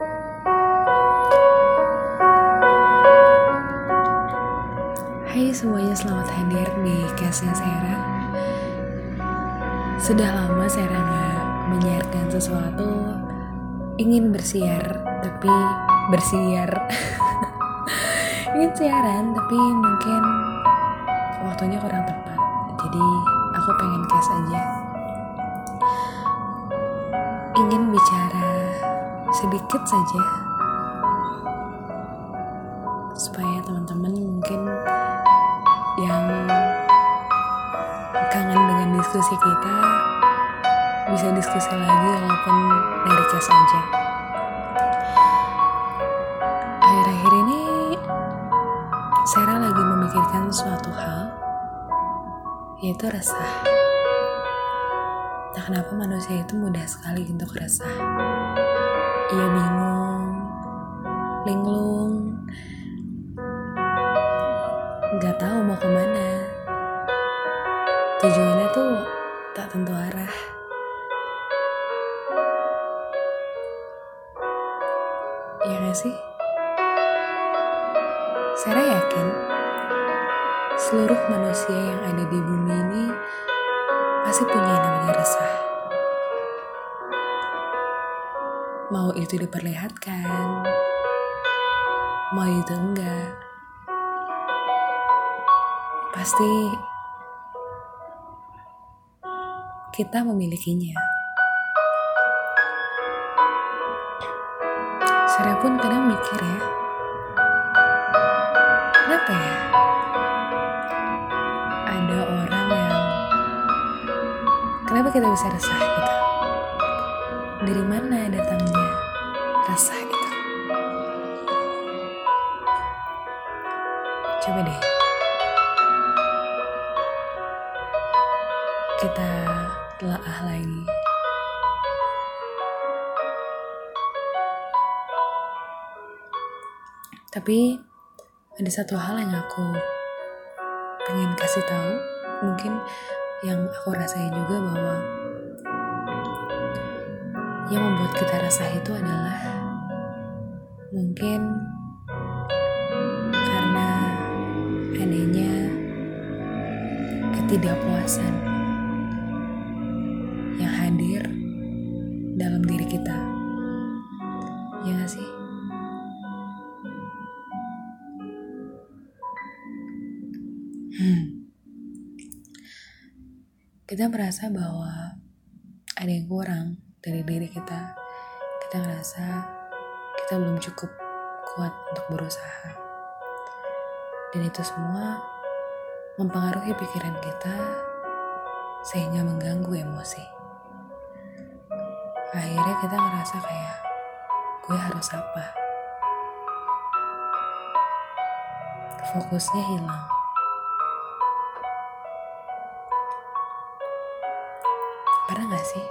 Hai semuanya, selamat hadir di castnya Sarah. Sudah lama Sarah nggak menyiarkan sesuatu, ingin bersiar, tapi bersiar. ingin siaran, tapi mungkin waktunya kurang tepat. Jadi aku pengen cast aja. Sedikit saja. Supaya teman-teman mungkin yang kangen dengan diskusi kita bisa diskusi lagi walaupun dari case aja. Akhir-akhir ini Sarah lagi memikirkan suatu hal yaitu resah. Tak kenapa manusia itu mudah sekali untuk resah ia bingung. Linglung. Nggak tahu mau ke mana. Tujuannya tuh tak tentu arah. Ya gak sih? Saya yakin seluruh manusia yang ada di bumi ini pasti punya yang namanya resah mau itu diperlihatkan mau itu enggak pasti kita memilikinya. Saya pun kadang mikir ya, kenapa ya ada orang yang kenapa kita bisa resah gitu? Dari mana datangnya Deh. kita telaah lagi. Tapi ada satu hal yang aku pengen kasih tahu, mungkin yang aku rasain juga bahwa yang membuat kita rasa itu adalah mungkin adanya ketidakpuasan yang hadir dalam diri kita. Ya gak sih? Hmm. Kita merasa bahwa ada yang kurang dari diri kita. Kita merasa kita belum cukup kuat untuk berusaha. Dan itu semua mempengaruhi pikiran kita sehingga mengganggu emosi. Akhirnya kita ngerasa kayak gue harus apa? Fokusnya hilang. Pernah gak sih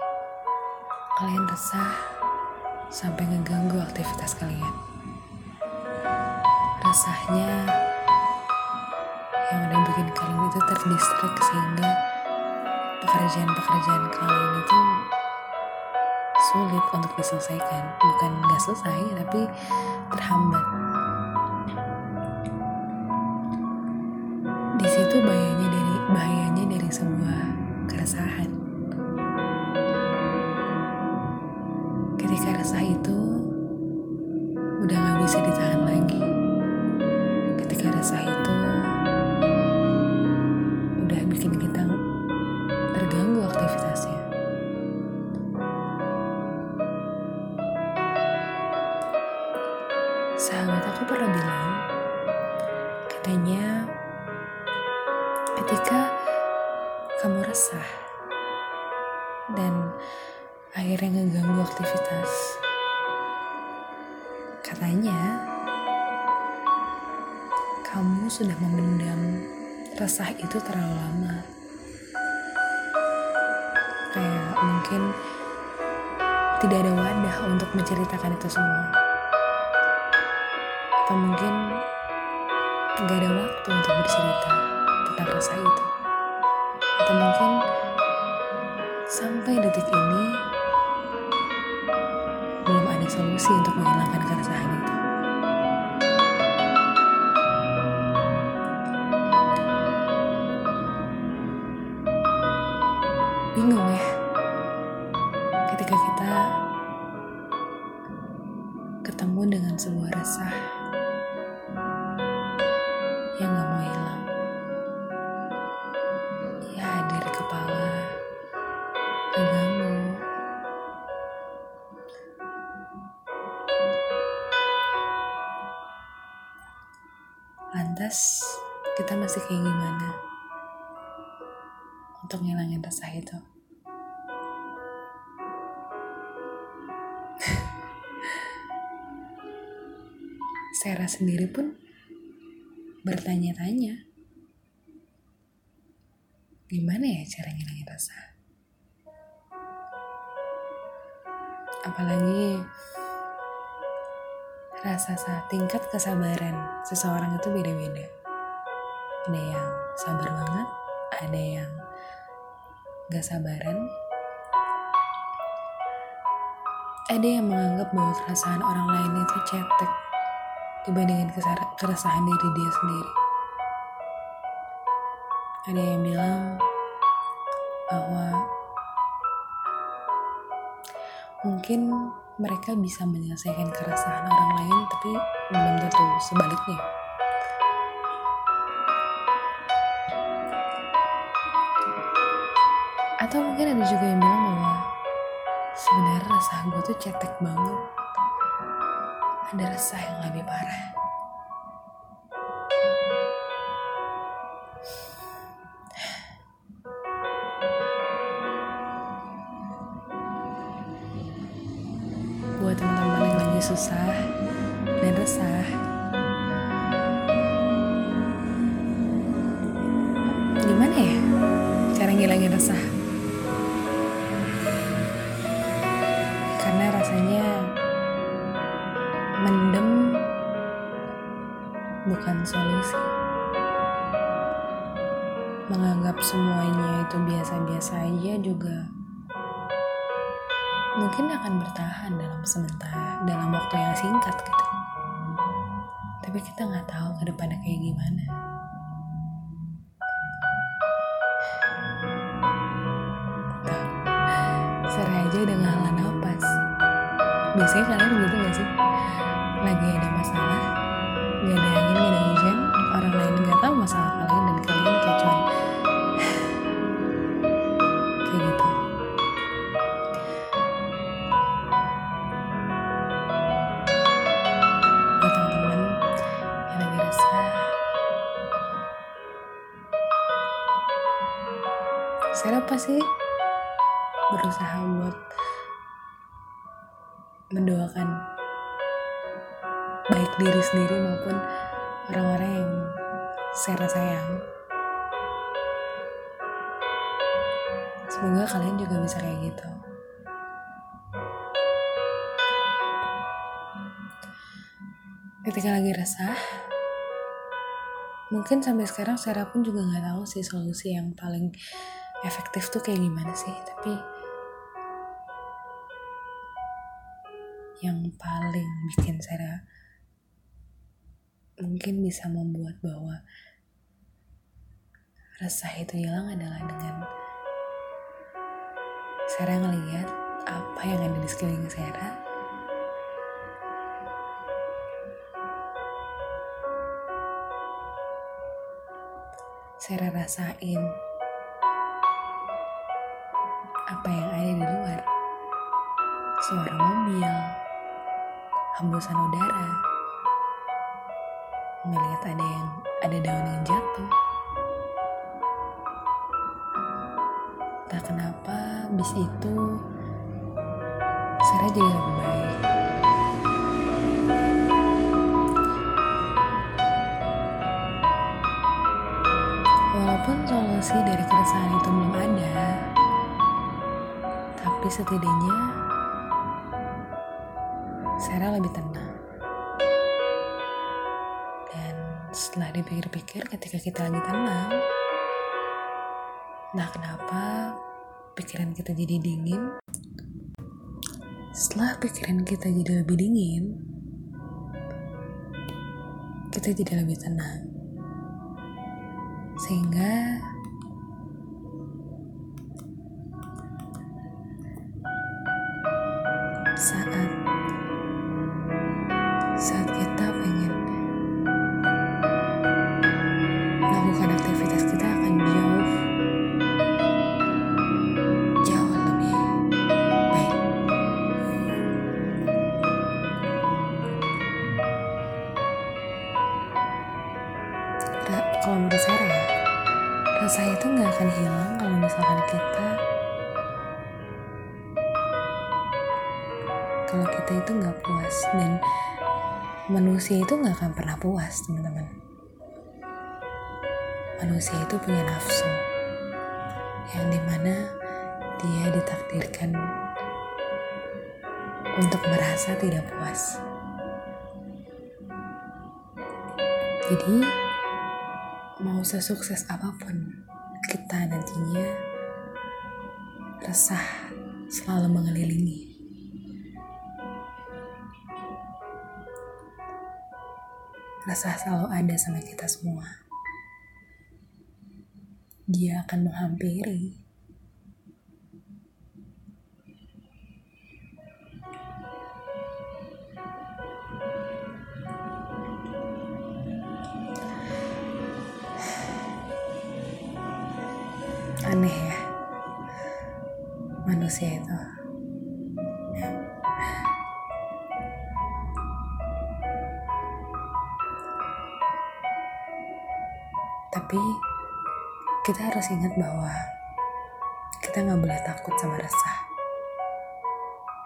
kalian resah sampai ngeganggu aktivitas kalian? Resahnya yang udah bikin kalian itu terdistrik sehingga pekerjaan-pekerjaan kalian itu sulit untuk diselesaikan. Bukan nggak selesai tapi terhambat. Di situ bahayanya dari bahayanya dari sebuah keresahan. Ketika resah itu udah nggak bisa ditahan ngeganggu aktivitas. Katanya kamu sudah memendam resah itu terlalu lama. Kayak mungkin tidak ada wadah untuk menceritakan itu semua. Atau mungkin gak ada waktu untuk bercerita tentang rasa itu. Atau mungkin sampai detik ini solusi untuk menghilangkan Lantas kita masih kayak gimana untuk ngilangin resah itu? Sarah sendiri pun bertanya-tanya gimana ya cara ngilangin rasa apalagi rasa tingkat kesabaran seseorang itu beda-beda ada yang sabar banget ada yang gak sabaran ada yang menganggap bahwa keresahan orang lain itu cetek dibandingin keresahan diri dia sendiri. Ada yang bilang bahwa mungkin mereka bisa menyelesaikan keresahan orang lain, tapi belum tentu sebaliknya. Atau mungkin ada juga yang bilang bahwa sebenarnya rasa gue tuh cetek banget ada resah yang lebih parah. Rasanya mendem bukan solusi. Menganggap semuanya itu biasa-biasa aja juga mungkin akan bertahan dalam sementara, dalam waktu yang singkat gitu. Tapi kita nggak tahu ke depannya kayak gimana. Sore aja napas. Biasanya kalian gitu gak sih? lagi ada masalah gak ada angin gak ada hujan orang lain gak tahu masalah kalian dan kalian kayak cuman kayak gitu. Teman-teman yang saya pasti berusaha buat mendoakan baik diri sendiri maupun orang-orang yang saya sayang. Semoga kalian juga bisa kayak gitu. Ketika lagi resah, mungkin sampai sekarang Sarah pun juga nggak tahu sih solusi yang paling efektif tuh kayak gimana sih. Tapi yang paling bikin Sarah mungkin bisa membuat bahwa resah itu hilang adalah dengan Sarah ngelihat apa yang ada di sekeliling Sarah. Sarah rasain apa yang ada di luar. Suara mobil hembusan udara. Melihat ada yang ada daun yang jatuh. Tak kenapa bis itu Sarah jadi lebih baik. Walaupun solusi dari keresahan itu belum ada tapi setidaknya Sarah lebih tenang dan setelah dipikir-pikir ketika kita lagi tenang nah kenapa pikiran kita jadi dingin setelah pikiran kita jadi lebih dingin, kita jadi lebih tenang. Sehingga puas dan manusia itu nggak akan pernah puas teman-teman. Manusia itu punya nafsu yang di mana dia ditakdirkan untuk merasa tidak puas. Jadi mau sesukses apa pun kita nantinya resah selalu mengelilingi Rasa selalu ada sama kita semua. Dia akan menghampiri. Aneh ya, manusia itu. Kita harus ingat bahwa kita nggak boleh takut sama resah.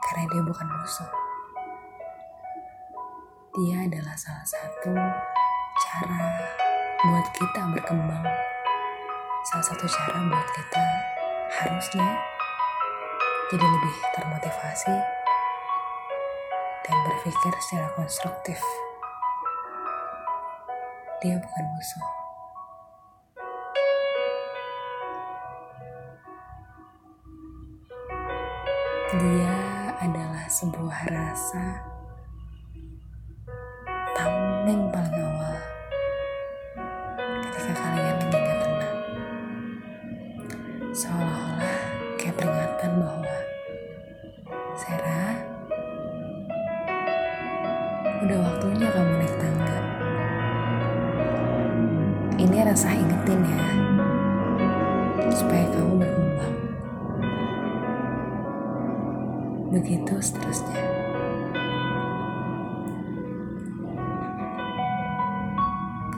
Karena dia bukan musuh. Dia adalah salah satu cara buat kita berkembang. Salah satu cara buat kita harusnya jadi lebih termotivasi dan berpikir secara konstruktif. Dia bukan musuh. Dia adalah sebuah rasa tameng paling Begitu seterusnya.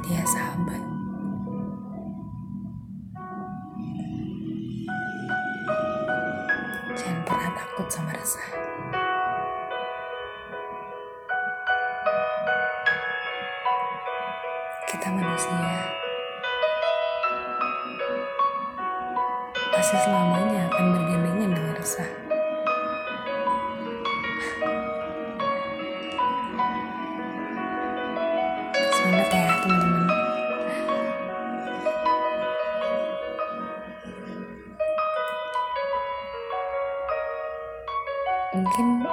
Dia sahabat. Jangan pernah takut sama resah. Kita manusia. Pasti selamanya akan bergandengan dengan resah.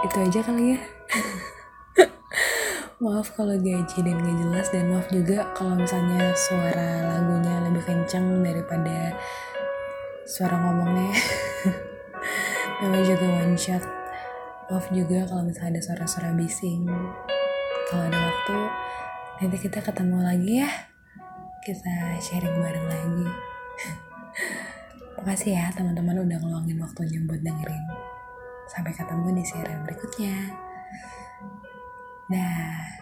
Itu aja kali ya. maaf kalau gaji dan gak jelas dan maaf juga kalau misalnya suara lagunya lebih kencang daripada suara ngomongnya. Namanya juga one shot. Maaf juga kalau misalnya ada suara-suara bising. Kalau ada waktu, nanti kita ketemu lagi ya. Kita sharing bareng lagi. Makasih ya teman-teman udah ngeluangin waktunya buat dengerin. Sampai ketemu di siaran berikutnya. Dah.